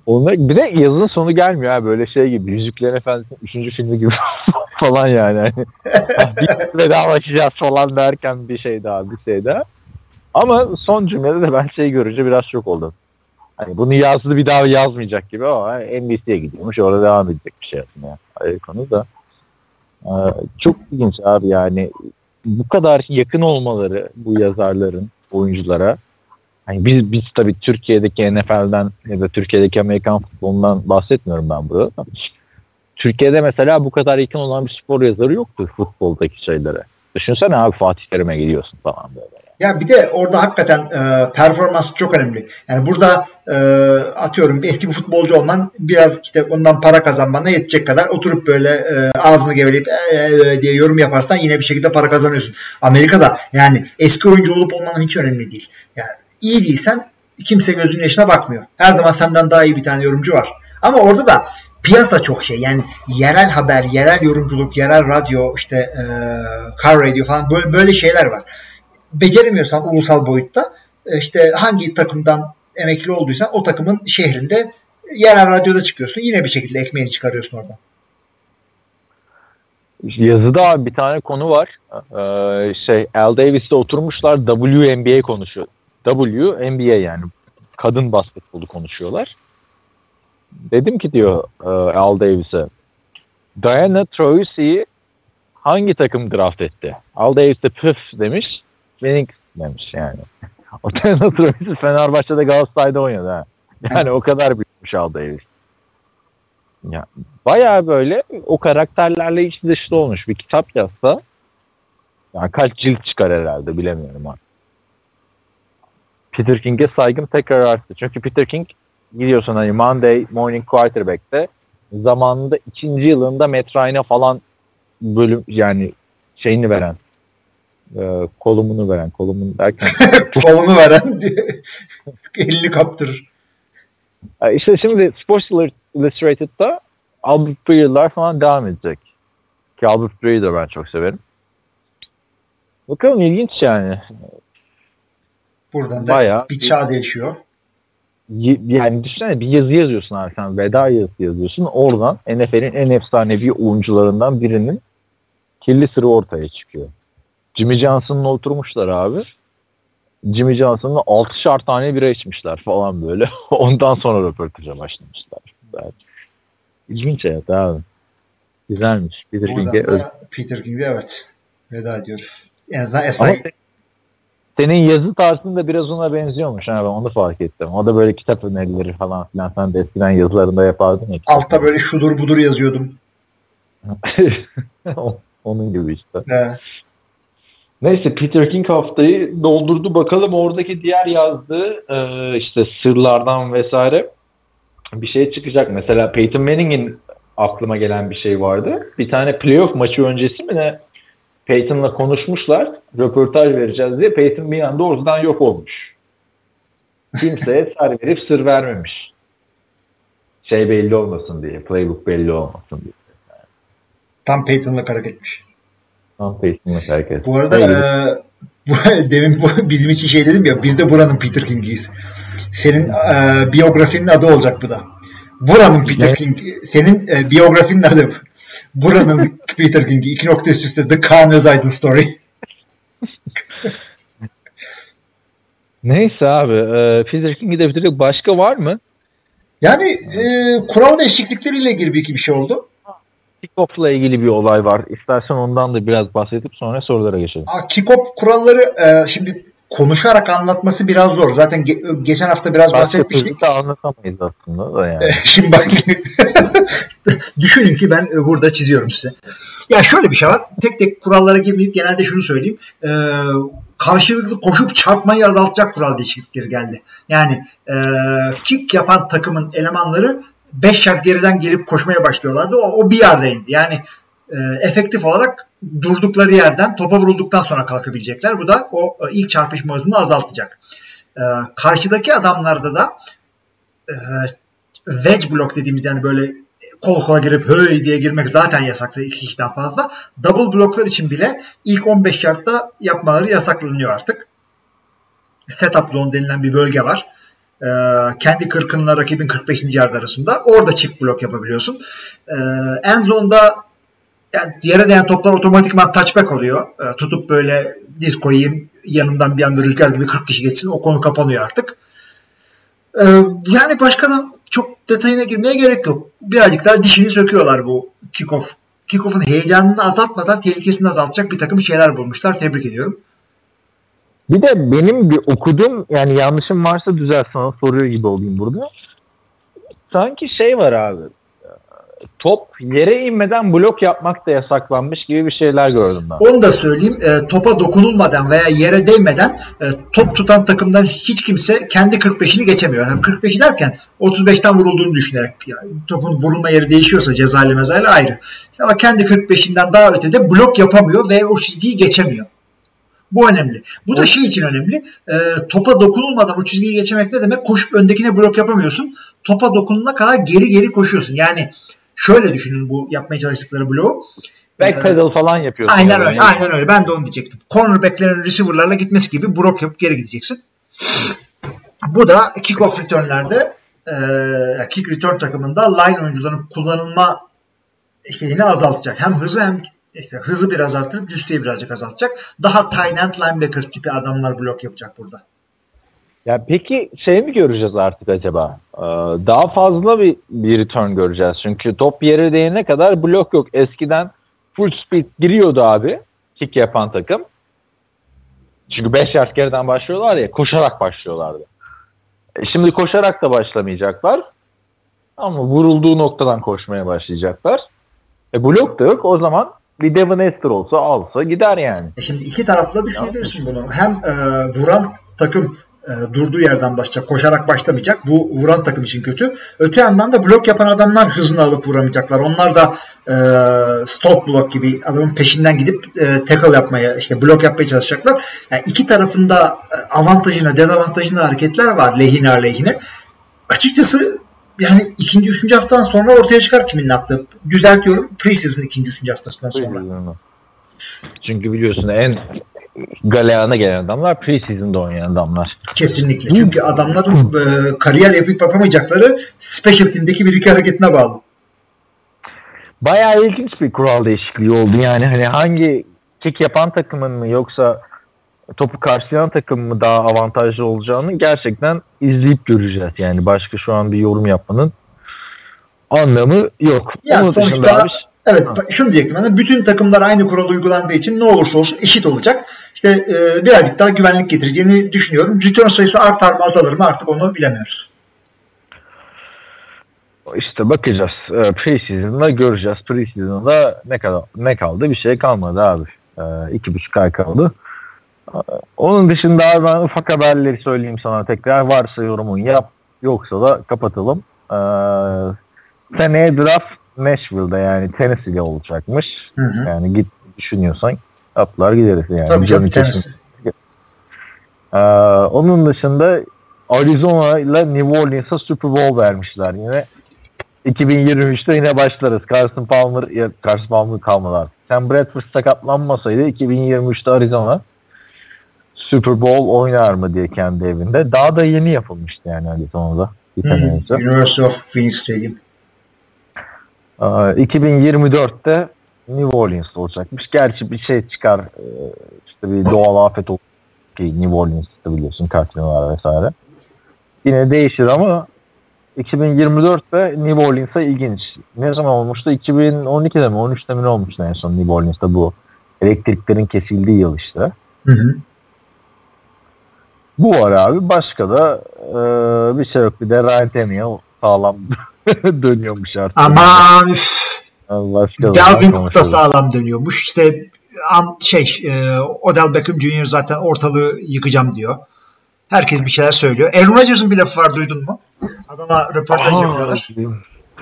Onda, bir de yazının sonu gelmiyor ha böyle şey gibi. Yüzüklerin Efendisi'nin 3. filmi gibi falan yani. Hani, bir vedalaşacağız falan derken bir şey daha bir şey daha. Ama son cümlede de ben şey görünce biraz şok oldum. Hani bunu yazdı bir daha yazmayacak gibi ama NBC'ye gidiyormuş orada devam edecek bir şey aslında. Ayrı konu da. Ee, çok ilginç abi yani bu kadar yakın olmaları bu yazarların oyunculara Hani biz, biz tabii Türkiye'deki NFL'den ya da Türkiye'deki Amerikan futbolundan bahsetmiyorum ben burada. Türkiye'de mesela bu kadar yakın olan bir spor yazarı yoktur futboldaki şeylere. Düşünsene abi Fatih Terim'e gidiyorsun falan böyle. Ya bir de orada hakikaten e, performans çok önemli. Yani burada e, atıyorum eski bir futbolcu olman biraz işte ondan para kazanmana yetecek kadar oturup böyle e, ağzını geveleyip e, e, diye yorum yaparsan yine bir şekilde para kazanıyorsun. Amerika'da yani eski oyuncu olup olmanın hiç önemli değil. Yani iyi değilsen kimse gözünün yaşına bakmıyor. Her zaman senden daha iyi bir tane yorumcu var. Ama orada da piyasa çok şey. Yani yerel haber, yerel yorumculuk, yerel radyo, işte e, car radio falan böyle, böyle şeyler var. Beceremiyorsan ulusal boyutta e, işte hangi takımdan emekli olduysan o takımın şehrinde yerel radyoda çıkıyorsun. Yine bir şekilde ekmeğini çıkarıyorsun oradan. Yazıda bir tane konu var. Ee, şey Al Davis'te oturmuşlar WNBA konuşuyor. WNBA yani kadın basketbolu konuşuyorlar. Dedim ki diyor e, Al Davis'e Diana Taurasi'yi hangi takım draft etti? Al Davis de püf demiş. Phoenix demiş yani. O Diana Taurasi Fenerbahçe'de Galatasaray'da oynadı ha. Yani o kadar büyükmüş Al Davis. Ya, bayağı böyle o karakterlerle iç dışta olmuş bir kitap yazsa yani kaç cilt çıkar herhalde bilemiyorum artık. Peter King'e saygım tekrar arttı. Çünkü Peter King gidiyorsun hani Monday Morning Quarterback'te zamanında ikinci yılında Matt Ryan'a falan bölüm yani şeyini veren e, kolumunu veren kolumunu derken Kolunu veren diye elini kaptırır. E, işte şimdi Sports Illustrated'da Albert Breer'lar falan devam edecek. Ki Albert Breer'i de ben çok severim. Bakalım ilginç yani. Buradan da Bayağı bir çağ değişiyor. Yani düşünsene bir yazı yazıyorsun abi sen veda yazısı yazıyorsun. Oradan NFL'in en efsanevi oyuncularından birinin kirli sırrı ortaya çıkıyor. Jimmy Johnson'la oturmuşlar abi. Jimmy Johnson'la 6'şar tane bira içmişler falan böyle. Ondan sonra röportaja başlamışlar. Yani, İlginç hayat abi. Güzelmiş. Peter King'e Peter King'de evet veda ediyoruz. En azından Esay senin yazı tarzın da biraz ona benziyormuş. Ha, ben onu fark ettim. O da böyle kitap önerileri falan filan. Sen de eskiden yazılarında yapardın ya. Altta böyle şudur budur yazıyordum. Onun gibi işte. He. Neyse Peter King haftayı doldurdu. Bakalım oradaki diğer yazdığı e, işte sırlardan vesaire bir şey çıkacak. Mesela Peyton Manning'in aklıma gelen bir şey vardı. Bir tane playoff maçı öncesi mi ne Peyton'la konuşmuşlar. Röportaj vereceğiz diye. Peyton bir anda ortadan yok olmuş. Kimseye sır verip sır vermemiş. Şey belli olmasın diye. Playbook belli olmasın diye. Tam Peyton'la hareketmiş. Tam Peyton'la herkes. Bu arada e, bu, demin bu, bizim için şey dedim ya biz de buranın Peter King'iyiz. Senin e, biyografinin adı olacak bu da. Buranın Peter Ne? King. Senin e, biyografinin adı buranın Peter King'i. İki nokta üst üste The Kaan Özaydın Story. Neyse abi. E, Peter King'i de bitirdik. Başka var mı? Yani e, kural değişiklikleriyle ilgili bir iki bir şey oldu. Kickoff'la ilgili bir olay var. İstersen ondan da biraz bahsedip sonra sorulara geçelim. Aa, Kick-off kuralları e, şimdi konuşarak anlatması biraz zor. Zaten ge- geçen hafta biraz Başka bahsetmiştik. de anlatamayız aslında da yani. Şimdi bak düşünün ki ben e, burada çiziyorum size. Ya şöyle bir şey var. Tek tek kurallara girmeyip genelde şunu söyleyeyim. Ee, karşılıklı koşup çarpmayı azaltacak kural değişiklikleri geldi. Yani e, kick yapan takımın elemanları 5 yard geriden gelip koşmaya başlıyorlardı. O, o bir indi. Yani e, efektif olarak durdukları yerden topa vurulduktan sonra kalkabilecekler. Bu da o e, ilk çarpışma hızını azaltacak. E, karşıdaki adamlarda da e, wedge block dediğimiz yani böyle kol kola girip höy diye girmek zaten yasaktı iki kişiden fazla. Double blocklar için bile ilk 15 yardta yapmaları yasaklanıyor artık. Setup zone denilen bir bölge var. Ee, kendi 40'ınla rakibin 45. yard arasında. Orada çift blok yapabiliyorsun. Ee, en zone'da yani yere değen toplar otomatikman touchback oluyor. Ee, tutup böyle diz koyayım yanımdan bir anda rüzgar gibi 40 kişi geçsin o konu kapanıyor artık. Ee, yani başka da çok detayına girmeye gerek yok. Birazcık daha dişini söküyorlar bu kickoff. Kickoff'un heyecanını azaltmadan tehlikesini azaltacak bir takım şeyler bulmuşlar. Tebrik ediyorum. Bir de benim bir okudum yani yanlışım varsa düzelt sana soruyor gibi olayım burada. Sanki şey var abi. Top yere inmeden blok yapmak da yasaklanmış gibi bir şeyler gördüm ben. Onu da söyleyeyim. E, topa dokunulmadan veya yere değmeden e, top tutan takımdan hiç kimse kendi 45'ini geçemiyor. Yani 45'i derken 35'ten vurulduğunu düşünerek yani topun vurulma yeri değişiyorsa cezayla mezayla ayrı. Ama kendi 45'inden daha ötede blok yapamıyor ve o çizgiyi geçemiyor. Bu önemli. Bu da şey için önemli. E, topa dokunulmadan o çizgiyi geçemek ne demek? Koşup öndekine blok yapamıyorsun. Topa dokunulana kadar geri geri koşuyorsun. Yani şöyle düşünün bu yapmaya çalıştıkları bloğu. Backpedal falan yapıyorsun. Aynen yani. öyle. Aynen öyle. Ben de onu diyecektim. Cornerback'lerin receiver'larla gitmesi gibi blok yapıp geri gideceksin. Bu da kick-off return'lerde e, kick return takımında line oyuncularının kullanılma şeyini azaltacak. Hem hızı hem işte hızı biraz artırıp cüsseyi birazcık azaltacak. Daha tight end linebacker tipi adamlar blok yapacak burada. Ya peki şey mi göreceğiz artık acaba? Ee, daha fazla bir, bir return göreceğiz. Çünkü top yere değene kadar blok yok. Eskiden full speed giriyordu abi kick yapan takım. Çünkü 5 yard geriden başlıyorlar ya koşarak başlıyorlardı. E şimdi koşarak da başlamayacaklar. Ama vurulduğu noktadan koşmaya başlayacaklar. E blok da yok. O zaman bir Devin Hester olsa alsa gider yani. E şimdi iki tarafla düşünebilirsin bunu. Hem e, vuran takım e, durduğu yerden başlayacak. Koşarak başlamayacak. Bu vuran takım için kötü. Öte yandan da blok yapan adamlar hızını alıp vuramayacaklar. Onlar da e, stop blok gibi adamın peşinden gidip e, tackle yapmaya, işte blok yapmaya çalışacaklar. Yani iki tarafında e, avantajına, dezavantajına hareketler var lehine aleyhine. Açıkçası yani ikinci, üçüncü haftadan sonra ortaya çıkar kimin ne yaptığı. Düzeltiyorum. Preseason ikinci, üçüncü haftasından sonra. Çünkü biliyorsun en galeyana gelen adamlar preseason'da oynayan adamlar. Kesinlikle. Çünkü adamların e, kariyer yapıp yapamayacakları special team'deki bir iki hareketine bağlı. Bayağı ilginç bir kural değişikliği oldu. Yani hani hangi kick yapan takımın mı yoksa topu karşılayan takım mı daha avantajlı olacağını gerçekten izleyip göreceğiz. Yani başka şu an bir yorum yapmanın anlamı yok. Ya Onun sonuçta evet şunu diyecektim ben de bütün takımlar aynı kural uygulandığı için ne olursa olsun eşit olacak. işte e, birazcık daha güvenlik getireceğini düşünüyorum. Return sayısı artar mı azalır mı artık onu bilemiyoruz. İşte bakacağız. Ee, Preseason'da göreceğiz. Preseason'da ne kadar ne kaldı? Bir şey kalmadı abi. Ee, iki buçuk ay kaldı. Ee, Onun dışında abi ben ufak haberleri söyleyeyim sana tekrar. Varsa yorumun yap. Yoksa da kapatalım. Ee, seneye draft Nashville'da yani Tennessee'de olacakmış. Hı hı. Yani git düşünüyorsan atlar gideriz yani. Tabii canım Tennessee. ee, onun dışında Arizona ile New Orleans'a Super Bowl vermişler yine. 2023'te yine başlarız. Carson Palmer, ya Carson Palmer kalmadı artık. Sam Bradford sakatlanmasaydı 2023'te Arizona Super Bowl oynar mı diye kendi evinde. Daha da yeni yapılmıştı yani Arizona'da. Bir önce. University of Phoenix Stadium. Ee, 2024'te New Orleans olacakmış. Gerçi bir şey çıkar. e, işte bir doğal afet olur ki New Orleans'ta biliyorsun katlanalar vesaire. Yine değişir ama 2024'te New Orleans'a ilginç. Ne zaman olmuştu? 2012'de mi 13'te mi ne olmuştu en son New Orleans'ta bu elektriklerin kesildiği yıl işte. Hı hı. Bu var abi. Başka da e, bir şey yok. Bir de Ryan Tannehill sağlam dönüyormuş artık. Aman üf. Başka Dalvin zaman Cook da sağlam dönüyormuş. İşte an, şey e, Odell Beckham Jr. zaten ortalığı yıkacağım diyor. Herkes bir şeyler söylüyor. Aaron Rodgers'ın bir lafı var duydun mu? Adama röportaj Aa, yapıyorlar.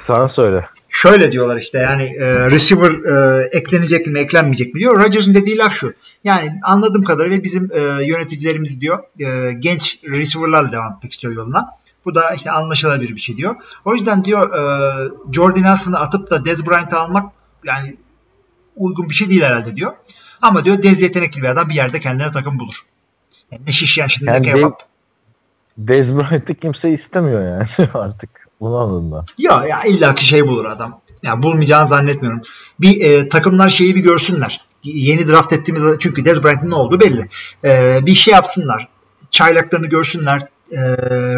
Sana söyle. Şöyle diyorlar işte yani e, receiver e, eklenecek mi eklenmeyecek mi diyor. Rodgers'ın dediği laf şu. Yani anladığım kadarıyla bizim e, yöneticilerimiz diyor e, genç receiver'larla devam etmek istiyor yoluna. Bu da işte anlaşılabilir bir şey diyor. O yüzden diyor e, Jordan Nelson'ı atıp da Dez Bryant'ı almak yani uygun bir şey değil herhalde diyor. Ama diyor Dez yetenekli bir adam bir yerde kendine takım bulur. Yani ne şiş şimdi Yani kebap. Dez Bryant'ı kimse istemiyor yani artık. Anladım ben. Ya, ya illaki şey bulur adam. Ya bulmayacağını zannetmiyorum. Bir e, takımlar şeyi bir görsünler. Yeni draft ettiğimiz çünkü Dez Bryant'ın ne olduğu belli. E, bir şey yapsınlar. Çaylaklarını görsünler. E,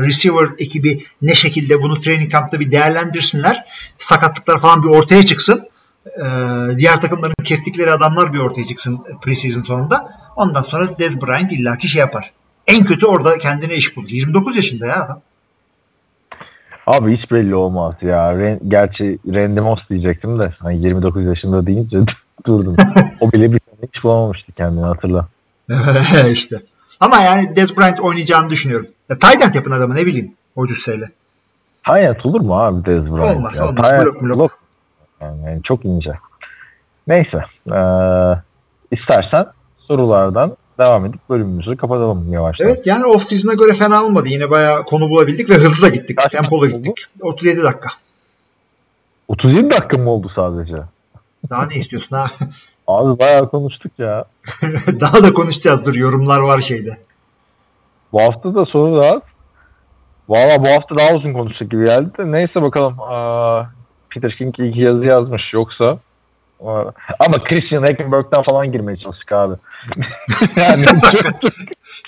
receiver ekibi ne şekilde bunu training camp'ta bir değerlendirsinler. Sakatlıklar falan bir ortaya çıksın. E, diğer takımların kestikleri adamlar bir ortaya çıksın preseason sonunda. Ondan sonra Dez Bryant illaki şey yapar. En kötü orada kendine iş bulur. 29 yaşında ya adam. Abi hiç belli olmaz ya. Ren- gerçi Randy Moss diyecektim de hani 29 yaşında deyince durdum. o bile bir tane hiç bulamamıştı kendini hatırla. işte. Ama yani Dez Bryant oynayacağını düşünüyorum. Ya end yapın adamı ne bileyim o cüsseyle. Hayat olur mu abi Dez Bryant? Olmaz, ya? olmaz. Hayat- Blok, blok. blok. Yani, çok ince. Neyse. Ee, istersen sorulardan devam edip bölümümüzü kapatalım yavaştan. Evet yani off season'a göre fena olmadı. Yine bayağı konu bulabildik ve hızlı da gittik. Kaç Tempolu gittik. 37 dakika. 37 dakika mı oldu sadece? Daha ne istiyorsun ha? Abi bayağı konuştuk ya. Daha da konuşacağız. Dur yorumlar var şeyde. Bu hafta da soru az. Valla bu hafta daha uzun konuşacak gibi geldi de. Neyse bakalım. Aa, Peter King iki yazı yazmış yoksa. Aa, Ama Christian Hackenberg'den falan girmeye çalıştık abi. yani çok,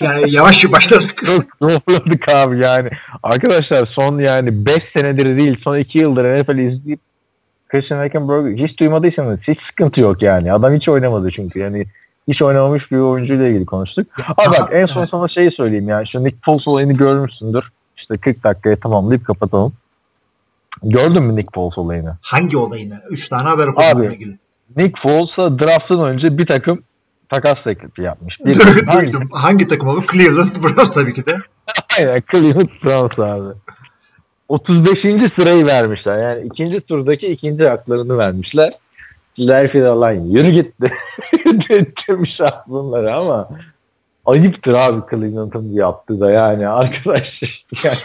Yani yavaş başladık. çok zorladık abi yani. Arkadaşlar son yani 5 senedir değil son 2 yıldır NFL izleyip Christian Hackenberg hiç duymadıysanız hiç sıkıntı yok yani. Adam hiç oynamadı çünkü yani hiç oynamamış bir oyuncuyla ilgili konuştuk. Ama bak en son sana şeyi söyleyeyim yani şu Nick Foles olayını görmüşsündür. İşte 40 dakikaya tamamlayıp kapatalım. Gördün mü Nick Foles olayını? Hangi olayını? 3 tane haber okudum Abi. ilgili. Nick Foles'a draft'tan önce bir takım takas teklifi yapmış. Bir Duydum. Hangi takım olur? Cleveland Browns tabii ki de. Aynen Cleveland Browns abi. 35. sırayı vermişler. Yani ikinci turdaki ikinci haklarını vermişler. Philadelphia lan yürü gitti. demiş bunları ama ayıptır abi Cleveland'ın yaptığı da yani arkadaş. Yani,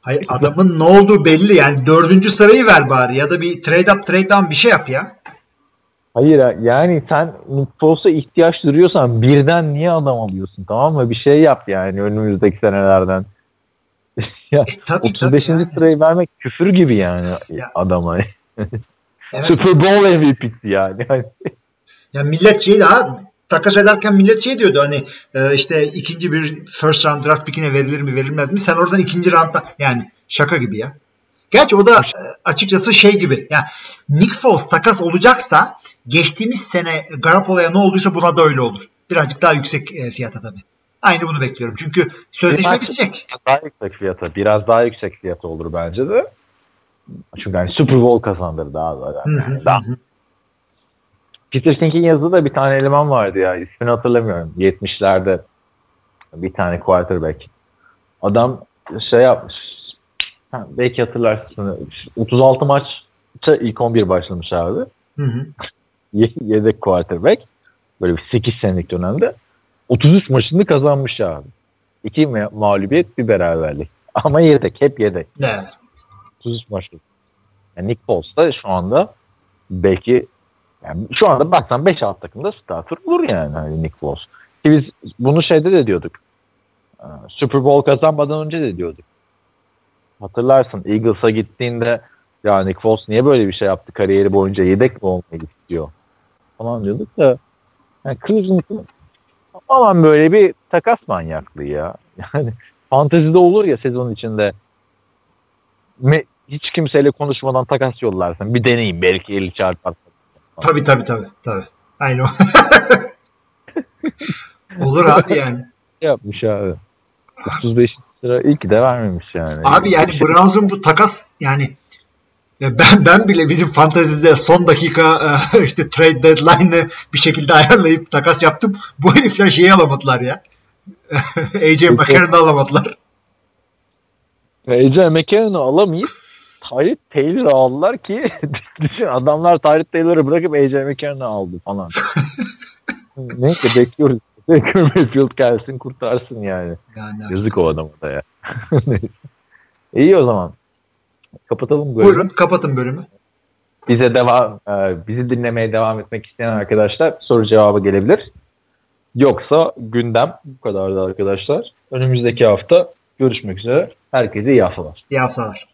Hayır adamın ne olduğu belli yani dördüncü sırayı ver bari ya da bir trade up trade down bir şey yap ya. hayır yani sen Nick Foles'a ihtiyaç duyuyorsan birden niye adam alıyorsun tamam mı? Bir şey yap yani önümüzdeki senelerden. ya, E, tabii, 35. tabii yani. sırayı vermek küfür gibi yani Ya. adama. Evet. Super Bowl MVP'si yani. Hani Ya millet şey daha takas ederken millet şey diyordu hani e, işte ikinci bir first round draft pickine verilir mi verilmez mi? Sen oradan ikinci roundda yani şaka gibi ya. Gerçi o da e, açıkçası şey gibi. Ya Nick Foles takas olacaksa geçtiğimiz sene Garoppolo'ya ne olduysa buna da öyle olur. Birazcık daha yüksek e, fiyata tabii. Aynı bunu bekliyorum. Çünkü sözleşme bitecek. Daha yüksek fiyata. Biraz daha yüksek fiyata olur bence de. Çünkü hani Super Bowl kazandırdı abi. Yani daha. Peter King'in yazdığı da bir tane eleman vardı ya. İsmini hatırlamıyorum. 70'lerde bir tane quarterback. Adam şey yapmış. Ha, belki hatırlarsın. 36 maçta ilk 11 başlamış abi. Hı hı. Ye- Yedek quarterback. Böyle bir 8 senelik dönemde. 33 maçını kazanmış abi. İki ma- mağlubiyet bir beraberlik. Ama yedek. Hep yedek. Evet. 33 maçlık. Yani Nick Foles da şu anda belki yani şu anda baksan 5 alt takımda starter olur yani hani Nick Foles. Ki biz bunu şeyde de diyorduk. Ee, Super Bowl kazanmadan önce de diyorduk. Hatırlarsın Eagles'a gittiğinde ya Nick Foles niye böyle bir şey yaptı kariyeri boyunca yedek mi olmayı istiyor falan diyorduk da yani Cleveland'ın aman böyle bir takas manyaklığı ya. Yani fantezide olur ya sezon içinde hiç kimseyle konuşmadan takas yollarsın. Bir deneyim belki eli çarpar. Tabii tabii tabii. tabii. Aynı o. Olur abi yani. Yapmış abi. 35 lira iyi ki de vermemiş yani. Abi yani Browns'un bu takas yani ya ben ben bile bizim fantezide son dakika e, işte trade deadline'ı bir şekilde ayarlayıp takas yaptım. Bu herifler şeyi alamadılar ya. AJ McCarron'ı alamadılar. AJ McCarron'ı alamayıp Tyreek Taylor'ı aldılar ki düşün adamlar Tyreek Taylor'ı bırakıp AJ McCarron'ı aldı falan. Neyse bekliyoruz. Baker Mayfield gelsin kurtarsın yani. Yani Yazık o adama da ya. İyi o zaman. Kapatalım bölümü. buyurun kapatın bölümü. Bize devam, e, bizi dinlemeye devam etmek isteyen arkadaşlar soru cevabı gelebilir. Yoksa gündem bu kadardı arkadaşlar. Önümüzdeki hafta görüşmek üzere. Herkese iyi haftalar. İyi haftalar.